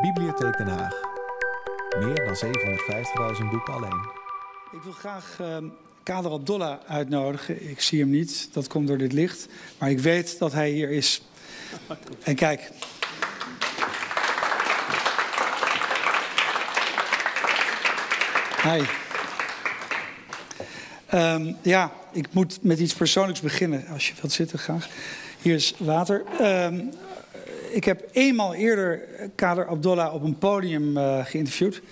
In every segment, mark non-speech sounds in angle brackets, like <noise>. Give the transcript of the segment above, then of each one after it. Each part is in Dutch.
Bibliotheek Den Haag. Meer dan 750.000 boeken alleen. Ik wil graag uh, Kader Abdollah uitnodigen. Ik zie hem niet, dat komt door dit licht. Maar ik weet dat hij hier is. En kijk. Hi. Um, ja, ik moet met iets persoonlijks beginnen. Als je wilt zitten, graag. Hier is water. Um, ik heb eenmaal eerder Kader Abdollah op een podium uh, geïnterviewd.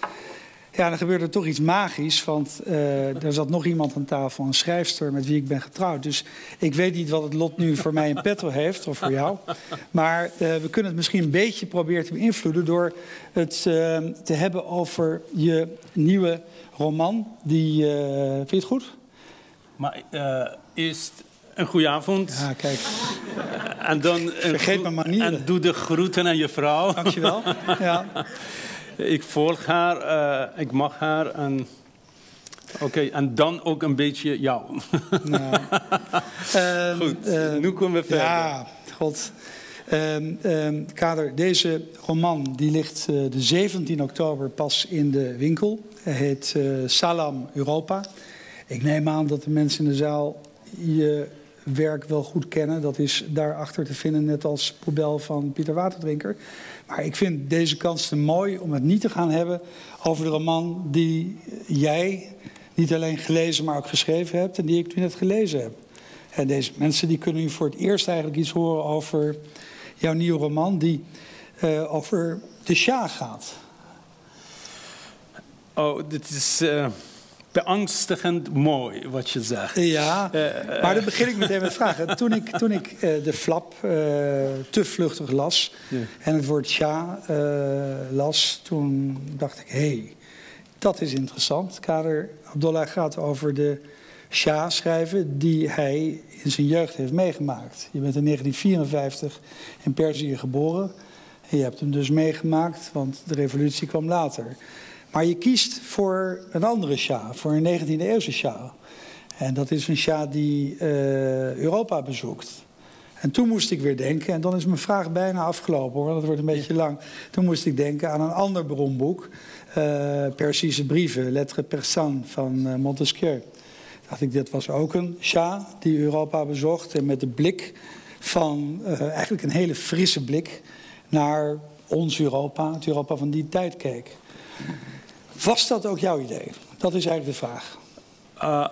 Ja, dan gebeurde er toch iets magisch, want uh, er zat nog iemand aan tafel, een schrijfster met wie ik ben getrouwd. Dus ik weet niet wat het lot nu voor mij in petto heeft, of voor jou. Maar uh, we kunnen het misschien een beetje proberen te beïnvloeden door het te hebben over je nieuwe roman. Die, vind je het goed? Maar eerst een goede avond. Ja, kijk. En dan Vergeet mijn manieren. En doe de groeten aan je vrouw. Dankjewel. <laughs> Ja. Ik volg haar, uh, ik mag haar. En... Oké, okay, en dan ook een beetje jou. <laughs> Nou. um, <laughs> Goed, uh, nu komen we verder. Ja, god. Um, um, Kader, deze roman die ligt uh, de 17 oktober pas in de winkel. Hij heet Salam Europa. Ik neem aan dat de mensen in de zaal je werk wel goed kennen. Dat is daarachter te vinden, net als Poebel van Pieter Waterdrinker. Maar ik vind deze kans te mooi om het niet te gaan hebben over de roman die jij niet alleen gelezen, maar ook geschreven hebt en die ik nu net gelezen heb. En deze mensen die kunnen nu voor het eerst eigenlijk iets horen over jouw nieuwe roman die uh, over de Shah gaat. Oh, dit is. Uh beangstigend mooi wat je zegt. Ja, uh, maar dan begin ik meteen met vragen. Toen ik, toen ik uh, de flap uh, te vluchtig las ja. en het woord Sja las, toen dacht ik, hé, hey, dat is interessant. Kader Abdollah gaat over de Shah schrijven die hij in zijn jeugd heeft meegemaakt. Je bent in 1954 in Perzië geboren. En je hebt hem dus meegemaakt, want de revolutie kwam later. Maar je kiest voor een andere Shah, voor een 19e eeuwse Shah. En dat is een Shah die uh, Europa bezoekt. En toen moest ik weer denken, en dan is mijn vraag bijna afgelopen hoor, dat wordt een beetje lang. Toen moest ik denken aan een ander beroemd boek, uh, Persische brieven, Lettres Persanes van uh, Montesquieu. Dacht ik, dit was ook een Shah die Europa bezocht en met de blik van, eigenlijk een hele frisse blik, naar ons Europa, het Europa van die tijd keek. Was dat ook jouw idee? Dat is eigenlijk de vraag. Uh,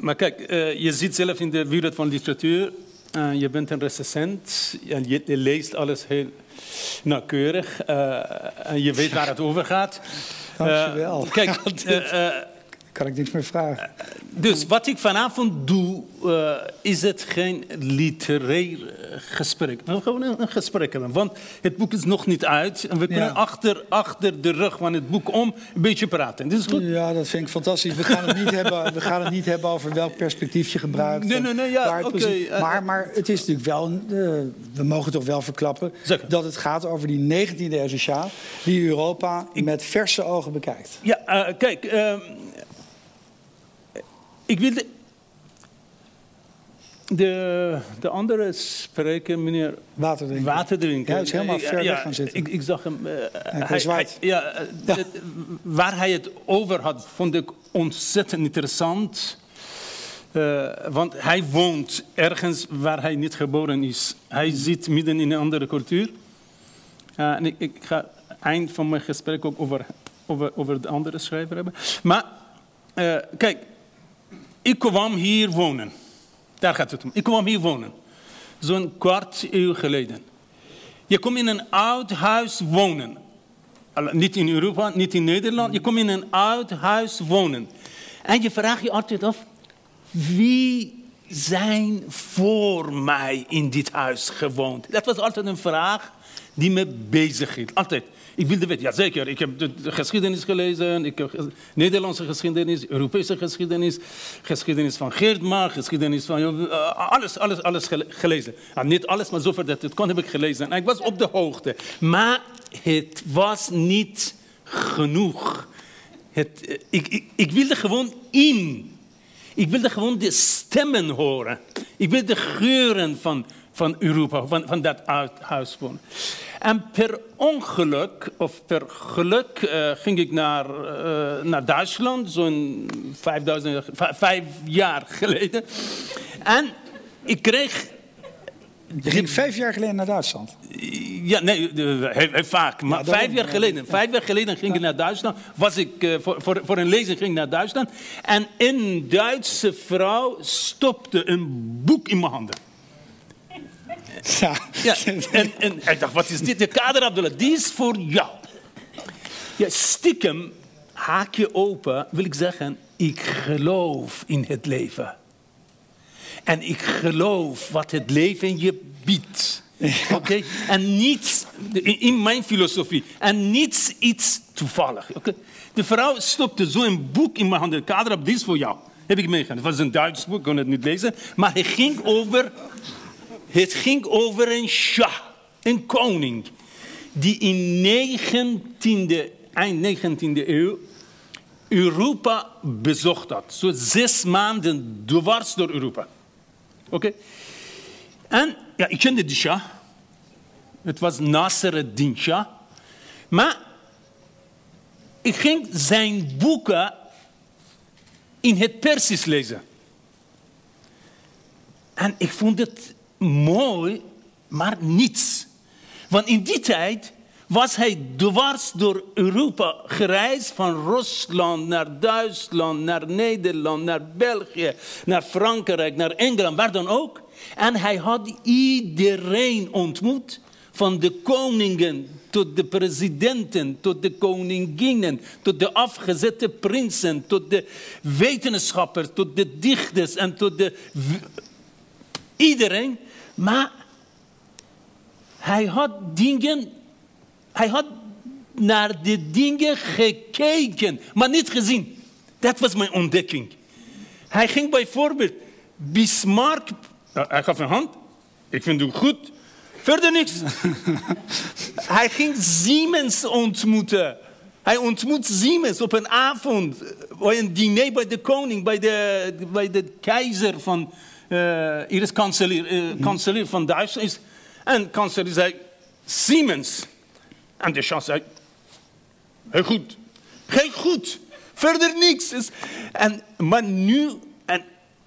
maar kijk, uh, je zit zelf in de wereld van literatuur. Uh, je bent een recensent en je, je, leest alles heel nauwkeurig. en je weet waar het over gaat. Dankjewel. kijk, <laughs> kan ik niks meer vragen. Dus wat ik vanavond doe, uh, is het geen literair gesprek. We gaan gewoon een gesprek hebben. Want het boek is nog niet uit. En we kunnen Ja. achter, achter de rug van het boek om een beetje praten. Dit is goed? Ja, dat vind ik fantastisch. We gaan het niet, hebben, we gaan het niet hebben over welk perspectief je gebruikt. Nee, nee, nee, ja, oké, eh, maar, maar het is natuurlijk wel, eh, we mogen toch wel verklappen... Zeker. dat het gaat over die 19e eeuwse Sjaal... die Europa met verse ogen bekijkt. Ja, eh, kijk. Ik wil de, de, de andere spreker, meneer Water drinken. Water drinken. Ja, hij is helemaal Ik- ver ja, weg gaan zitten. Ik, ik zag hem. eh, hij zwaait. ja, Ja. het- waar hij het over had, vond ik ontzettend interessant. Eh, want hij woont ergens waar hij niet geboren is. Hij zit midden in een andere cultuur. Eh, en ik, ik ga eind van mijn gesprek ook over, over, over de andere schrijver hebben. Maar kijk, ik kwam hier wonen. Daar gaat het om. Ik kwam hier wonen. Zo'n kwart eeuw geleden. Je komt in een oud huis wonen. Niet in Europa, niet in Nederland. Je komt in een oud huis wonen. En je vraagt je altijd af, wie zijn voor mij in dit huis gewoond? Dat was altijd een vraag die me bezig hield. Altijd. Ik wilde weten, ja zeker, ik heb de, de geschiedenis gelezen, ik Nederlandse geschiedenis, Europese geschiedenis, geschiedenis van Geertma, geschiedenis van eh, alles, alles, alles gele- gelezen. Ja, niet alles, maar zover dat het kon heb ik gelezen. En ik was op de hoogte. Maar het was niet genoeg. Het, eh, ik, ik, wilde gewoon in. Ik wilde gewoon de stemmen horen. Ik wilde de geuren van, van Europa, van, van dat huis wonen. En per ongeluk, of per geluk, uh, ging ik naar, uh, naar Duitsland, zo'n vijf jaar geleden. En ik kreeg je ging vijf jaar geleden naar Duitsland? Ja, nee, heel, vaak. Maar vijf jaar geleden. Vijf jaar geleden ging ik naar Duitsland. Was ik uh, voor, voor, voor een lezing ging naar Duitsland. En een Duitse vrouw stopte een boek in mijn handen. <laughs> Ja. ja en, en ik dacht, wat is dit? De kader Abdullah, die is voor jou. Ja, stiekem, haakje open, wil ik zeggen, ik geloof in het leven. En ik geloof wat het leven je biedt. Oké? En niets, in mijn filosofie, en niets iets toevallig. Okay? De vrouw stopte zo een boek in mijn handen. Kader op, dit is voor jou. Heb ik meegenomen. Het was een Duits boek, ik kon het niet lezen. Maar het ging over, het ging over een shah, een koning. Die in 19e, eind 19e eeuw Europa bezocht had. Zo zes maanden dwars door Europa. Oké? En ja, ik kende de Shah. Het was Nasser ad-Din Shah. Maar ik ging zijn boeken in het Persisch lezen. En ik vond het mooi, maar niets. Want in die tijd was hij dwars door Europa gereisd, van Rusland naar Duitsland, naar Nederland, naar België, naar Frankrijk, naar Engeland, waar dan ook. En hij had iedereen ontmoet, van de koningen tot de presidenten, tot de koninginnen, tot de afgezette prinsen, tot de wetenschappers, tot de dichters en tot de... Iedereen. Maar hij had dingen hij had naar de dingen gekeken, maar niet gezien. Dat was mijn ontdekking. Hij ging bijvoorbeeld Bismarck, nou, hij gaf een hand, ik vind het goed, verder niks. <laughs> hij ging Siemens ontmoeten. Hij ontmoet Siemens op een avond, bij een diner bij de koning, bij de, bij de keizer van, hier is kanselier, uh, kanselier van Duitsland. En kanselier zei, Siemens. En de chance zei, heel goed, heel goed, verder niks. En, maar nu, en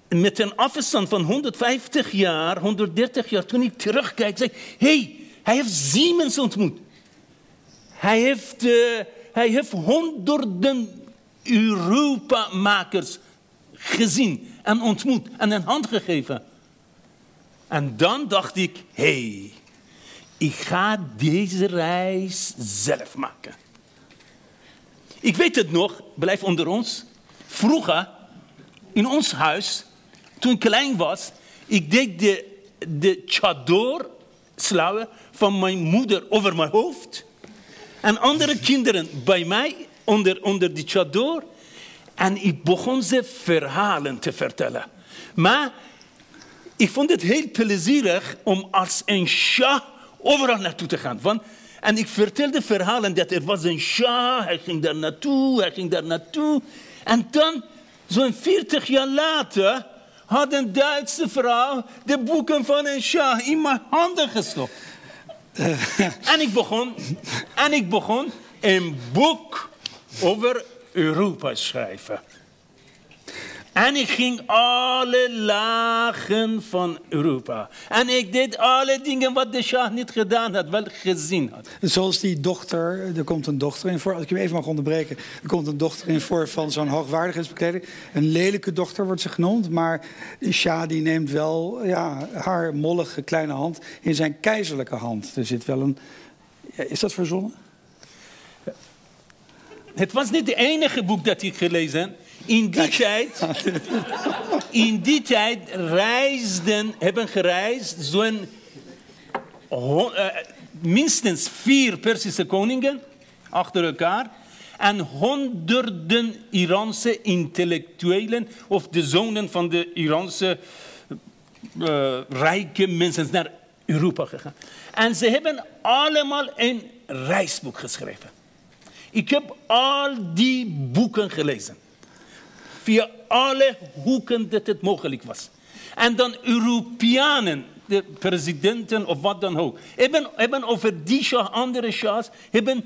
met een afstand van 150 jaar, 130 jaar, toen ik terugkijk, zei hey, hij heeft Siemens ontmoet. Hij heeft, uh, hij heeft honderden Europa-makers gezien en ontmoet en een hand gegeven. En dan dacht ik, hey, ik ga deze reis zelf maken. Ik weet het nog, blijf onder ons. Vroeger, in ons huis, toen ik klein was, ik deed de, de chador, sluier, van mijn moeder over mijn hoofd. En andere kinderen bij mij onder, onder die chador. En ik begon ze verhalen te vertellen. Maar ik vond het heel plezierig om als een shah overal naartoe te gaan. Van, en ik vertelde verhalen dat er was een shah, hij ging daar naartoe, hij ging daar naartoe. En dan, zo'n 40 jaar later, had een Duitse vrouw de boeken van een shah in mijn handen gestopt. en ik begon, en ik begon een boek over Europa schrijven. En ik ging alle lagen van Europa. En ik deed alle dingen wat de Shah niet gedaan had, wel gezien had. Zoals die dochter, er komt een dochter in voor, als ik hem even mag onderbreken. Er komt een dochter in voor van zo'n hoogwaardigheidsbekleding. Een lelijke dochter wordt ze genoemd, maar de Shah die neemt wel ja, haar mollige kleine hand in zijn keizerlijke hand. Er zit wel een... is dat verzonnen? Het was niet het enige boek dat ik gelezen heb. In die tijd, <laughs> in die tijd reisden, hebben gereisd zo'n uh, minstens vier Persische koningen achter elkaar en honderden Iraanse intellectuelen of de zonen van de Iraanse uh, rijke mensen naar Europa gegaan. En ze hebben allemaal een reisboek geschreven. Ik heb al die boeken gelezen via alle hoeken dat het mogelijk was. En dan Europeanen de presidenten of wat dan ook. Hebben, hebben over die shah, andere shahs, hebben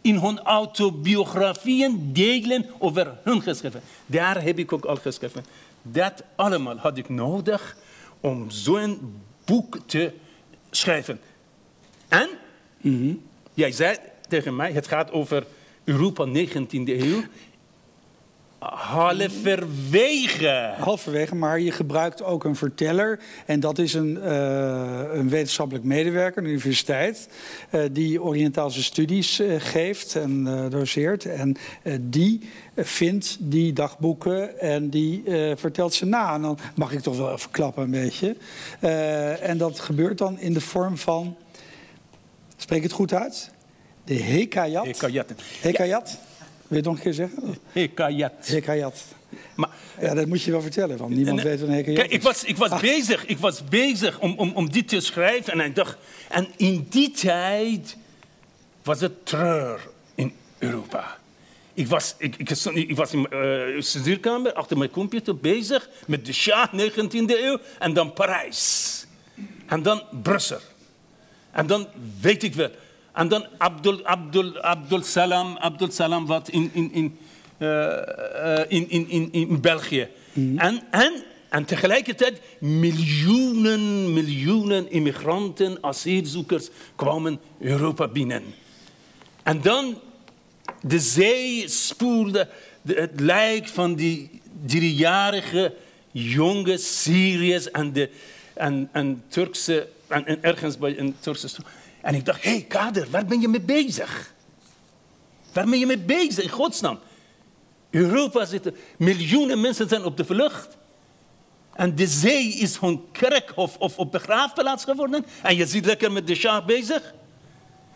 in hun autobiografieën delen over hun geschreven. Daar heb ik ook al geschreven. Dat allemaal had ik nodig om zo'n boek te schrijven. En jij zei tegen mij, het gaat over Europa 19e eeuw. Halverwege. Halverwege, maar je gebruikt ook een verteller. En dat is een, eh, een wetenschappelijk medewerker, een universiteit, eh, die Oriëntaalse studies eh, geeft en doseert. En die vindt die dagboeken en die vertelt ze na. En dan mag ik toch wel even klappen een beetje. En dat gebeurt dan in de vorm van, spreek het goed uit? De Hekayat. Hekayat. Hekayat? Wil je het nog een keer zeggen? Hekayat. Hekayat. Maar, Ja, dat moet je wel vertellen, want niemand weet wat een hekayat Kijk, ik was, ik was bezig, ik was bezig om, om, om dit te schrijven. En ik dacht, en in die tijd was het treur in Europa. Ik was, ik, ik, was in mijn studeerkamer achter mijn computer bezig met de Shah, 19e eeuw, en dan Parijs. En dan Brussel. En dan weet ik wel. En dan Abdul, Abdul, Abdul Salam, Abdul Salam wat in, in, in, eh, eh, in, in, in, in België. En, en, en tegelijkertijd miljoenen, miljoenen immigranten, asielzoekers kwamen Europa binnen. En dan de zee spoelde de- het lijk van die driejarige jonge Syriërs en, de, en, en Turkse, en, en ergens bij een Turkse stroom. En ik dacht, hé hey, Kader, waar ben je mee bezig? Waar ben je mee bezig, in godsnaam? Europa zitten, miljoenen mensen zijn op de vlucht. En de zee is hun kerkhof of op begraafplaats geworden. En je zit lekker met de Shah bezig.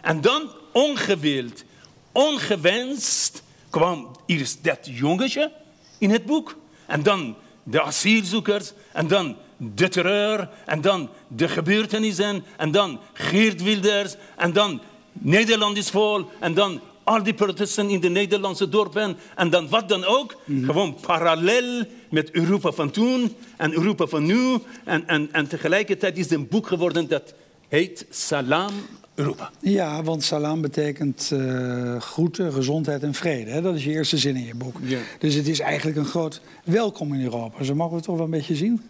En dan ongewild, ongewenst kwam eerst dat jongetje in het boek. En dan de asielzoekers. En dan de terreur. En dan de gebeurtenissen. En dan Geert Wilders. En dan Nederland is vol. En dan al die protesten in de Nederlandse dorpen. En dan wat dan ook. Gewoon parallel met Europa van toen en Europa van nu. En, en, en tegelijkertijd is een boek geworden dat heet Salam Europa. Ja, want salam betekent eh, groeten, gezondheid en vrede. Hè? Dat is je eerste zin in je boek. Ja. Dus het is eigenlijk een groot welkom in Europa. Zo mogen we het toch wel een beetje zien,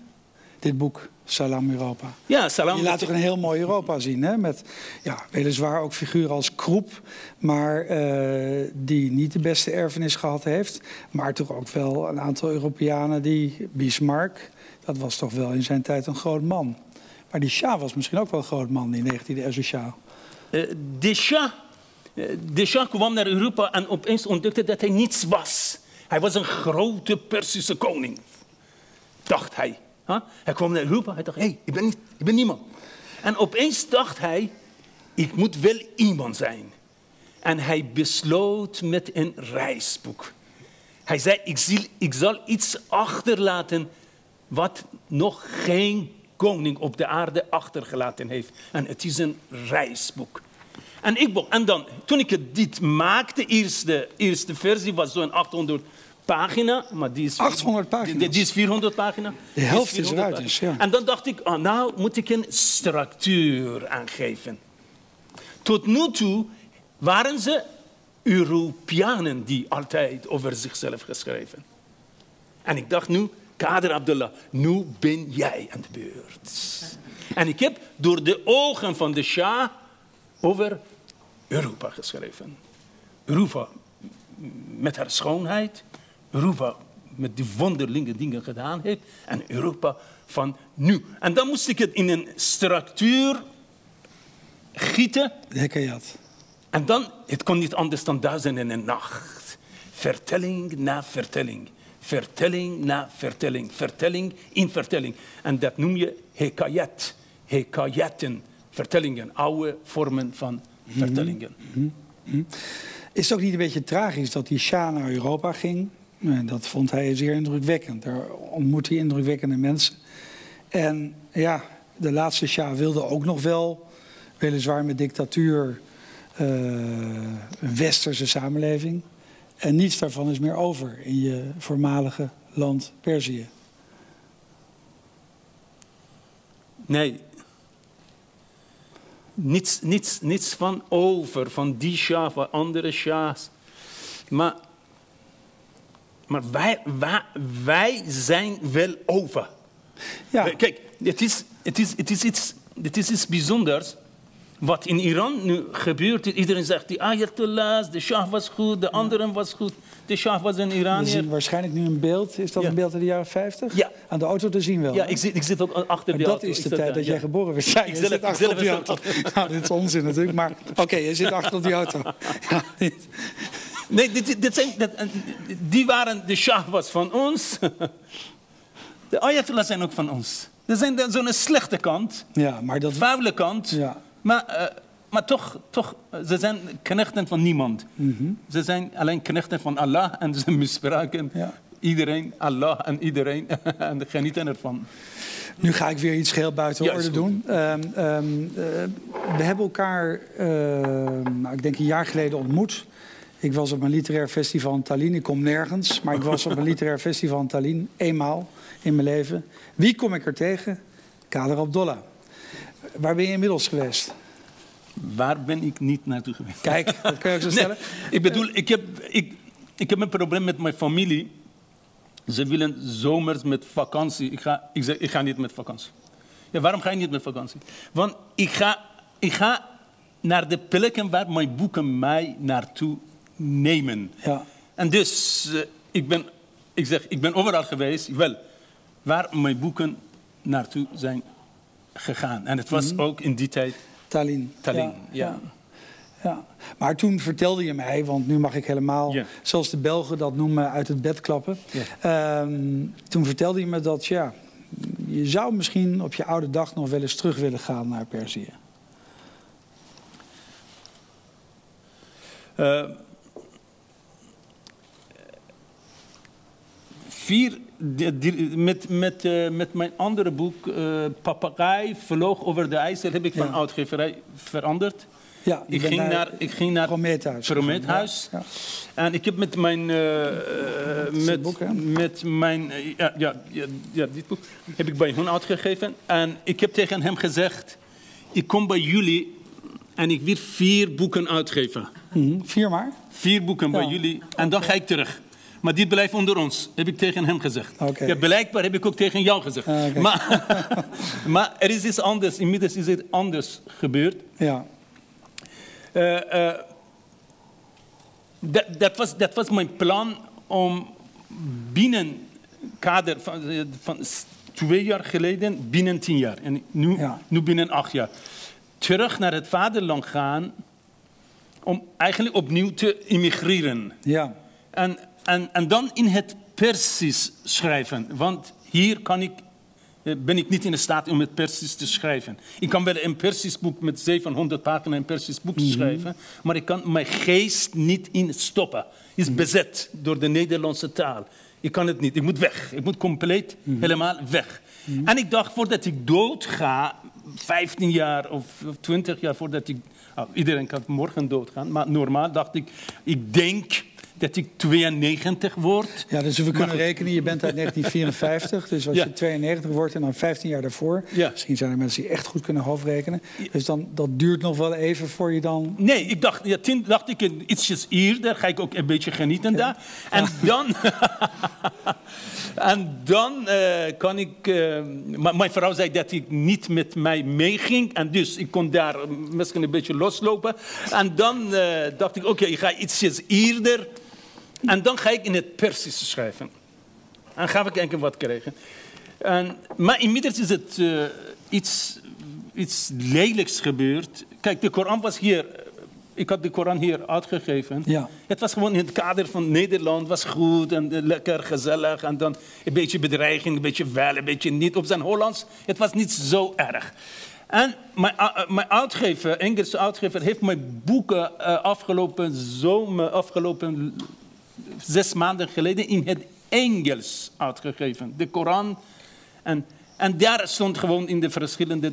dit boek Salam Europa. Ja, Salam. Je laat toch een heel mooi Europa zien, hè? met ja, weliswaar ook figuren als Kroep... maar eh, die niet de beste erfenis gehad heeft. Maar toch ook wel een aantal Europeanen die... Bismarck, dat was toch wel in zijn tijd een groot man. Maar die Shah was misschien ook wel een groot man, die 19e eeuwse Shah. Eh, de Shah, eh, de Shah kwam naar Europa en opeens ontdekte dat hij niets was. Hij was een grote Persische koning, dacht hij. Hij kwam naar Europa, hij dacht, hé, hey, ik, ben niemand. En opeens dacht hij, ik moet wel iemand zijn. En hij besloot met een reisboek. Hij zei, ik, zie, ik zal iets achterlaten wat nog geen koning op de aarde achtergelaten heeft. En het is een reisboek. En, ik, en dan, toen ik het dit maakte, eerste, eerste versie was zo'n 800 pagina. Maar die is, 800 pagina's? Die, die is 400 pagina. De helft Die is 400 eruit dus, ja. En dan dacht ik, oh, nou moet ik een structuur aangeven. Tot nu toe waren ze Europeanen die altijd over zichzelf geschreven. En ik dacht nu, Kader Abdullah, nu ben jij aan de beurt. En ik heb door de ogen van de Shah over Europa geschreven. Europa met haar schoonheid, Europa met die wonderlijke dingen gedaan heeft en Europa van nu. En dan moest ik het in een structuur gieten Hekayat. en dan, het kon niet anders dan duizend en een nacht. Vertelling na vertelling. Vertelling na vertelling. Vertelling in vertelling. En dat noem je hekayat. Hekayaten. Vertellingen. Oude vormen van vertellingen. Is het ook niet een beetje tragisch dat die Shah naar Europa ging? Dat vond hij zeer indrukwekkend. Daar ontmoette hij indrukwekkende mensen. En ja, de laatste Shah wilde ook nog wel, weliswaar met dictatuur, eh, een westerse samenleving. En niets daarvan is meer over in je voormalige land Perzië. Nee. Niets, niets, niets van over, van die Shah, van andere Shahs. Maar, maar wij, wij, wij zijn wel over. Ja, Kijk, het is, het, is, het, is iets, het is iets bijzonders. Wat in Iran nu gebeurt, iedereen zegt die Ayatollahs, de Shah was goed, de anderen was goed. De Shah was een we Iranier. zien waarschijnlijk nu een beeld. Is dat Ja. een beeld uit de jaren 50? Ja. Aan de auto te zien wel. Ja, hè? ik zit, ik zit ook achter Maar de dat auto. is Ik de tijd dat ja. jij geboren werd. Ja, Ikzelf- zit achter op die auto. is Nou, dit is onzin natuurlijk, maar <laughs> oké, je zit achter op die auto. Ja, dit- Nee, dit, dit- zijn, dat- die waren, de Shah was van ons. <laughs> De Ayatollahs zijn ook van ons. Er zijn zo'n slechte kant, ja, maar dat... vuile kant. Ja. Maar, eh, maar toch, toch, ze zijn knechten van niemand. Mhm. Ze zijn alleen knechten van Allah en ze <laughs> misbruiken Ja. iedereen, Allah en iedereen <laughs> en genieten ervan. Nu ga ik weer iets geheel buiten Ja, orde doen. Ehm, ehm, eh, we hebben elkaar, ehm, nou, ik denk een jaar geleden ontmoet. Ik was op een literair festival in Tallinn. Ik kom nergens, maar ik was op een <laughs> literair festival in Tallinn. Eenmaal in mijn leven. Wie kom ik er tegen? Kader Abdollah. Waar ben je inmiddels geweest? Waar ben ik niet naartoe geweest? Kijk, dat kun je ook zo <laughs> Nee, stellen. ik bedoel, ik heb, ik, ik heb een probleem met mijn familie. Ze willen zomers met vakantie. Ik ga, ik zeg, ik ga niet met vakantie. Ja, waarom ga je niet met vakantie? Want ik ga, ik ga naar de plekken waar mijn boeken mij naartoe nemen. Ja. En dus, eh, ik, ben, ik zeg, ik ben overal geweest, wel, waar mijn boeken naartoe zijn gegaan. En het was ook in die tijd Tallinn. Tallinn. Ja, Ja. Maar toen vertelde je mij, want nu mag ik helemaal, zoals de Belgen dat noemen, uit het bed klappen. Ehm, toen vertelde je me dat ja, je zou misschien op je oude dag nog wel eens terug willen gaan naar Perzië. Eh, vier, met, met, eh, met mijn andere boek, eh Papegaai vloog over de IJssel, heb ik van uitgeverij veranderd. Ja, Ik ging naar, ik ging naar Prometheus. Prometheus. Ja, En ik heb met mijn, eh, eh, een met, boek, met mijn, eh, ja, ja, ja, dit boek heb ik bij hun uitgegeven. En ik heb tegen hem gezegd, ik kom bij jullie en ik wil vier boeken uitgeven. Mhm. Vier maar? Vier boeken bij jullie en dan ga ik terug. Maar dit blijft onder ons, heb ik tegen hem gezegd. Oké. Ja, blijkbaar heb ik ook tegen jou gezegd. Ah, maar, <laughs> maar er is iets anders, inmiddels is het anders gebeurd. Ja. Eh, eh, dat, dat, was, dat was mijn plan om binnen kader van, eh, van twee jaar geleden, binnen tien jaar. En nu, Ja. nu binnen acht jaar. Terug naar het vaderland gaan om eigenlijk opnieuw te immigreren. Ja. En, en, en dan in het Persisch schrijven. Want hier kan ik, eh, ben ik niet in staat om het Persisch te schrijven. Ik kan wel een Persisch boek met 700 pagina's een Persisch boek schrijven. Maar ik kan mijn geest niet in stoppen. is bezet door de Nederlandse taal. Ik kan het niet. Ik moet weg. Ik moet compleet helemaal weg. En ik dacht, voordat ik dood ga, 15 jaar of of 20 jaar voordat ik... nou, iedereen kan morgen doodgaan, maar normaal dacht ik... Ik denk dat ik 92 word. Ja, dus we kunnen rekenen, je bent uit <laughs> 1954, dus als Ja. je 92 wordt en dan 15 jaar daarvoor, Ja. misschien zijn er mensen die echt goed kunnen hoofdrekenen, dus dan, dat duurt nog wel even voor je dan... Nee, ik dacht, ja, tien, dacht ik ietsjes eerder, ga ik ook een beetje genieten daar. En dan, <laughs> en dan eh, kan ik, eh, mijn vrouw zei dat ik niet met mij meeging. En dus ik kon daar misschien een beetje loslopen. En dan eh, dacht ik, oké, ik ga ietsjes eerder. En dan ga ik in het Persisch schrijven. En gaan we kijken wat krijgen. En, maar inmiddels is het eh, iets, iets lelijks gebeurd. Kijk, de Koran was hier. Ik had de Koran hier uitgegeven. Ja. Het was gewoon in het kader van Nederland. was goed en eh, lekker gezellig. En dan een beetje bedreiging, een beetje wel, een beetje niet op zijn Hollands. Het was niet zo erg. En mijn, mijn uitgever, Engelse uitgever, heeft mijn boeken uh, afgelopen zomer, afgelopen zes maanden geleden in het Engels uitgegeven. De Koran. En, En daar stond gewoon in de verschillende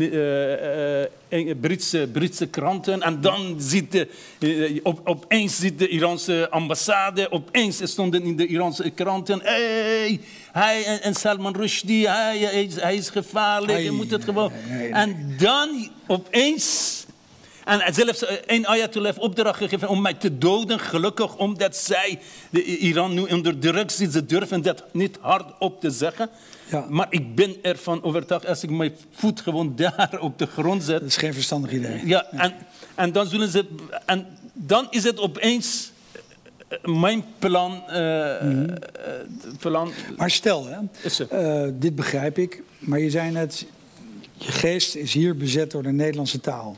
eh, eh, eh, Britse, Britse kranten. En dan ziet de, op, opeens ziet de Iraanse ambassade, opeens stonden in de Iraanse kranten. Hey, hij en, en Salman Rushdie, hij, hij, is, hij is gevaarlijk, je moet het gewoon. En dan opeens. En zelfs eh, een Ayatollah heeft opdracht gegeven om mij te doden. Gelukkig omdat zij, de Iran nu onder druk zit. Ze durven dat niet hardop te zeggen. Ja. Maar ik ben ervan overtuigd als ik mijn voet gewoon <laughs> daar op de grond zet. Dat is geen verstandig idee. Ja, en, en dan zullen ze. En dan is het opeens eh, mijn plan. eh, eh, plan Maar stel, hè, eh, dit begrijp ik, maar je zei net, je geest is hier bezet door de Nederlandse taal.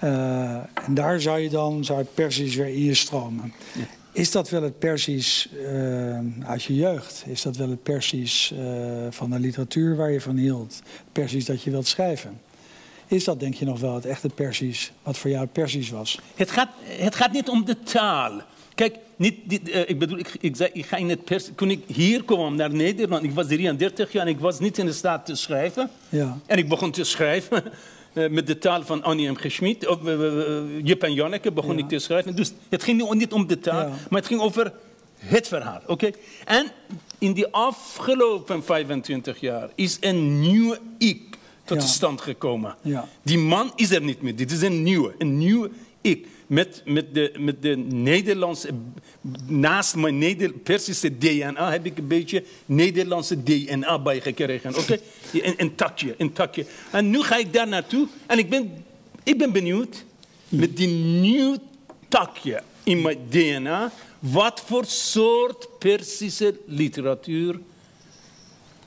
Eh, en daar zou je dan, zou het Persisch weer in je stromen. Is dat wel het Persisch eh, uit je jeugd? Is dat wel het Persisch eh, van de literatuur waar je van hield? Het Persisch dat je wilt schrijven? Is dat denk je nog wel het echte Persisch, wat voor jou het Persisch was? Het gaat, het gaat niet om de taal. Kijk, niet, dit, ik bedoel, ik, ik, zei, ik ga in het pers. Toen ik hier kwam naar Nederland, ik was 33 jaar en ik was niet in de staat te schrijven. Ja. En ik begon te schrijven met de taal van Annie M. Geschmid. Of, eh, eh, Jip en Janneke begon Ja. ik te schrijven. Dus het ging niet- om de taal, Ja. maar het ging over het verhaal. oké? En in die afgelopen 25 jaar is een nieuwe ik tot Ja. stand gekomen. Die man is er niet meer. Dit is een nieuwe, een nieuwe ik. Met, met, de, met de Nederlandse, naast mijn Neder, Persische DNA heb ik een beetje Nederlandse DNA bijgekregen. Oké? Een, een takje, een takje. En nu ga ik daar naartoe en ik ben, ik ben benieuwd met die nieuw takje in mijn DNA, wat voor soort Persische literatuur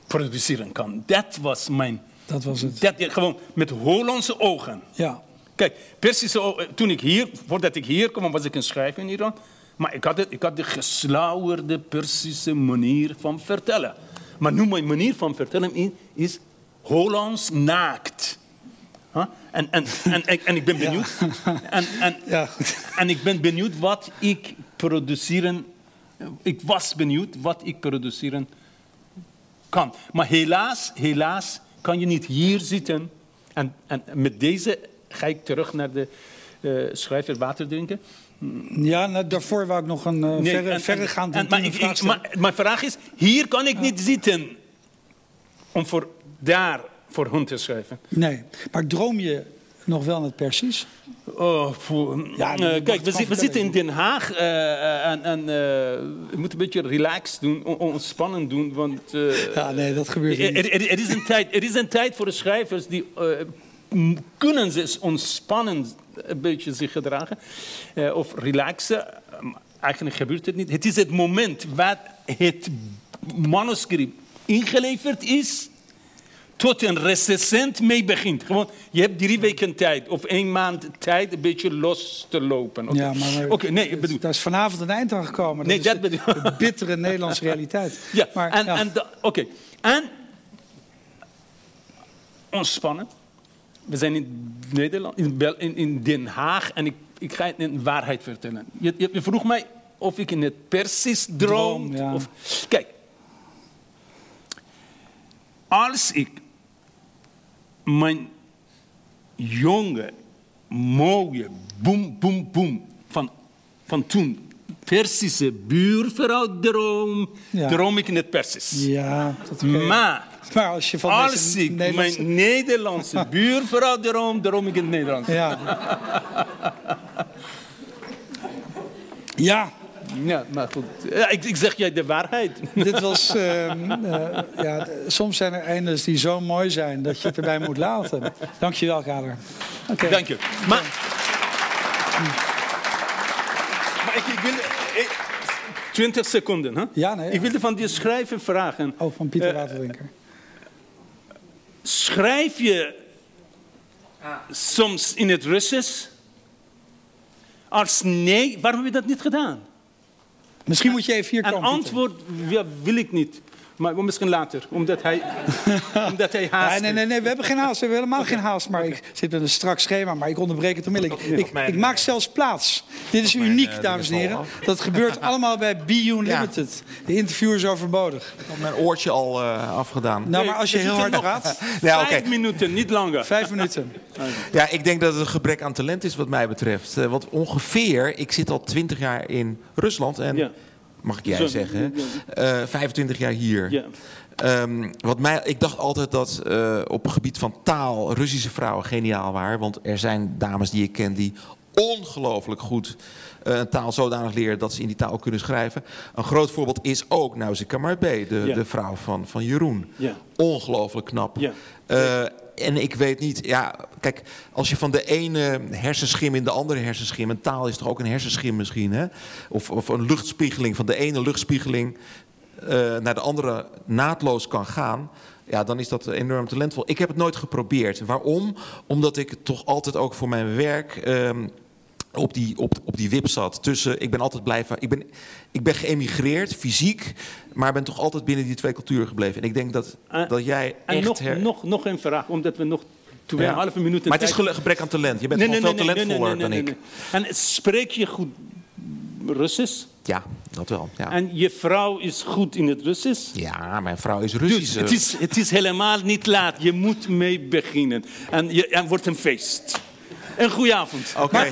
produceren kan. Dat was mijn. Dat was het. Dat, gewoon met Hollandse ogen. Ja, Kijk, Persische, o- toen ik hier, voordat ik hier kwam, was ik een schrijver in Iran. Maar ik had, het, ik had de geslauwerde Persische manier van vertellen. Maar nu mijn manier van vertellen is Hollands naakt. Huh? En, en, en, en, en ik ben benieuwd. En, en, ja en ik ben benieuwd wat ik produceren. Ik was benieuwd wat ik produceren kan. Maar helaas, helaas kan je niet hier zitten. En, en met deze ga ik terug naar de eh, schrijver water drinken. Ja, nou, daarvoor wou ik nog een eh, Nee, verre, en- en- maar, intieme ik- vraag ik- stellen. maar mijn vraag is, hier kan ik niet zitten om voor daar voor hun te schrijven. Nee, maar droom je nog wel het Persisch? Oh, poeh. Ja, Eh, kijk, het we, gewoon zi- we zitten in. Den Haag eh, en, en eh, we moeten een beetje relaxed doen, on- ontspannen doen, want Ja, nee, dat gebeurt niet. er, er is een tijd, er is een tijd voor de schrijvers die kunnen ze ontspannen een beetje zich gedragen eh, of relaxen. Maar Eigenlijk gebeurt het niet. Het is het moment waar het manuscript ingeleverd is tot een recensent mee begint. Gewoon, je hebt drie weken tijd of één maand tijd een beetje los te lopen. Oké, Ja, maar, nee, ik bedoel... daar is vanavond een eind aan gekomen. Nee, is dat bedoel- de bittere Nederlandse realiteit. Ja, maar, en, ja. en, oké. en ontspannen. We zijn in Nederland, in, in, Den Haag en ik, ik ga je een waarheid vertellen. Je, je, je vroeg mij of ik in het Persisch droom. Droom, ja. of, kijk, als ik mijn jonge, mooie, boem, boem, boem van, van toen Persische buurvrouw droom, Ja. droom ik in het Persisch. ja, dat. Maar Maar als je van als ik Nederlandse- mijn Nederlandse <laughs> buurvrouw droom, droom ik in het Nederlands. Ja. ja, Ja, maar goed. Ja, ik, ik zeg jij de waarheid. dit was... <laughs> ehm, eh, ja, soms zijn er eindes die zo mooi zijn dat je het erbij moet laten. Dank je wel, Kader. Oké. Dank je. Maar ik, ik wil... eh, 20 seconden, hè? Ja, nee, ja. Ik wilde van die schrijver vragen. Oh, van Pieter Eh, Waterdrinker. Schrijf je soms in het Russisch? Als nee, waarom heb je dat niet gedaan? Misschien moet je even hier Een komen. Pieter. antwoord ja, wil ik niet. Maar misschien later, omdat hij, <laughs> omdat hij haast Nee, nee, nee, nee, we hebben geen haast. We hebben helemaal geen haast. Maar ik zit met een strak schema, maar ik onderbreek het onmiddellijk. Ik, ik maak zelfs plaats. Dit is uniek, eh, dames en heren. Dat gebeurt <laughs> allemaal bij Be Unlimited. De interview is overbodig. Ik had mijn oortje al eh, afgedaan. Nou, maar als je heel hard praat, <laughs> Ja. Vijf minuten, niet langer. vijf minuten. Ja, ik denk dat het een gebrek aan talent is wat mij betreft. Eh, want ongeveer, ik zit al 20 jaar in Rusland en, Ja. Mag ik jij zeggen, hè? Eh, 25 jaar hier. Ja. Ehm, wat mij, ik dacht altijd dat eh, op het gebied van taal Russische vrouwen geniaal waren. Want er zijn dames die ik ken die ongelooflijk goed eh, een taal zodanig leren dat ze in die taal kunnen schrijven. Een groot voorbeeld is ook Nausicaa Marbé, de, Ja. de vrouw van, van Jeroen. Ja. Ongelooflijk knap. Ja. En ik weet niet, ja, kijk, als je van de ene hersenschim in de andere hersenschim, een taal is toch ook een hersenschim misschien, hè? Of, of een luchtspiegeling, van de ene luchtspiegeling eh, naar de andere naadloos kan gaan. Ja, dan is dat enorm talentvol. Ik heb het nooit geprobeerd. Waarom? Omdat ik toch altijd ook voor mijn werk ehm, op, die, op, op die wip zat. Tussen, ik ben altijd blijven. Ik ben, ik ben geëmigreerd, fysiek, maar ben toch altijd binnen die twee culturen gebleven. En ik denk dat, En- dat jij En echt. nog, her- nog, nog een vraag, omdat we nog twee Ja. en halve minuten Maar het is tijd- gebrek aan talent. Je bent gewoon veel talentvoller dan ik. En spreek je goed Russisch? Ja, dat wel. Ja. En je vrouw is goed in het Russisch? ja, mijn vrouw is Russisch. Dus het is, het is helemaal niet laat. Je moet mee beginnen. En je, en het wordt een feest. Een goede avond. Oké. <laughs>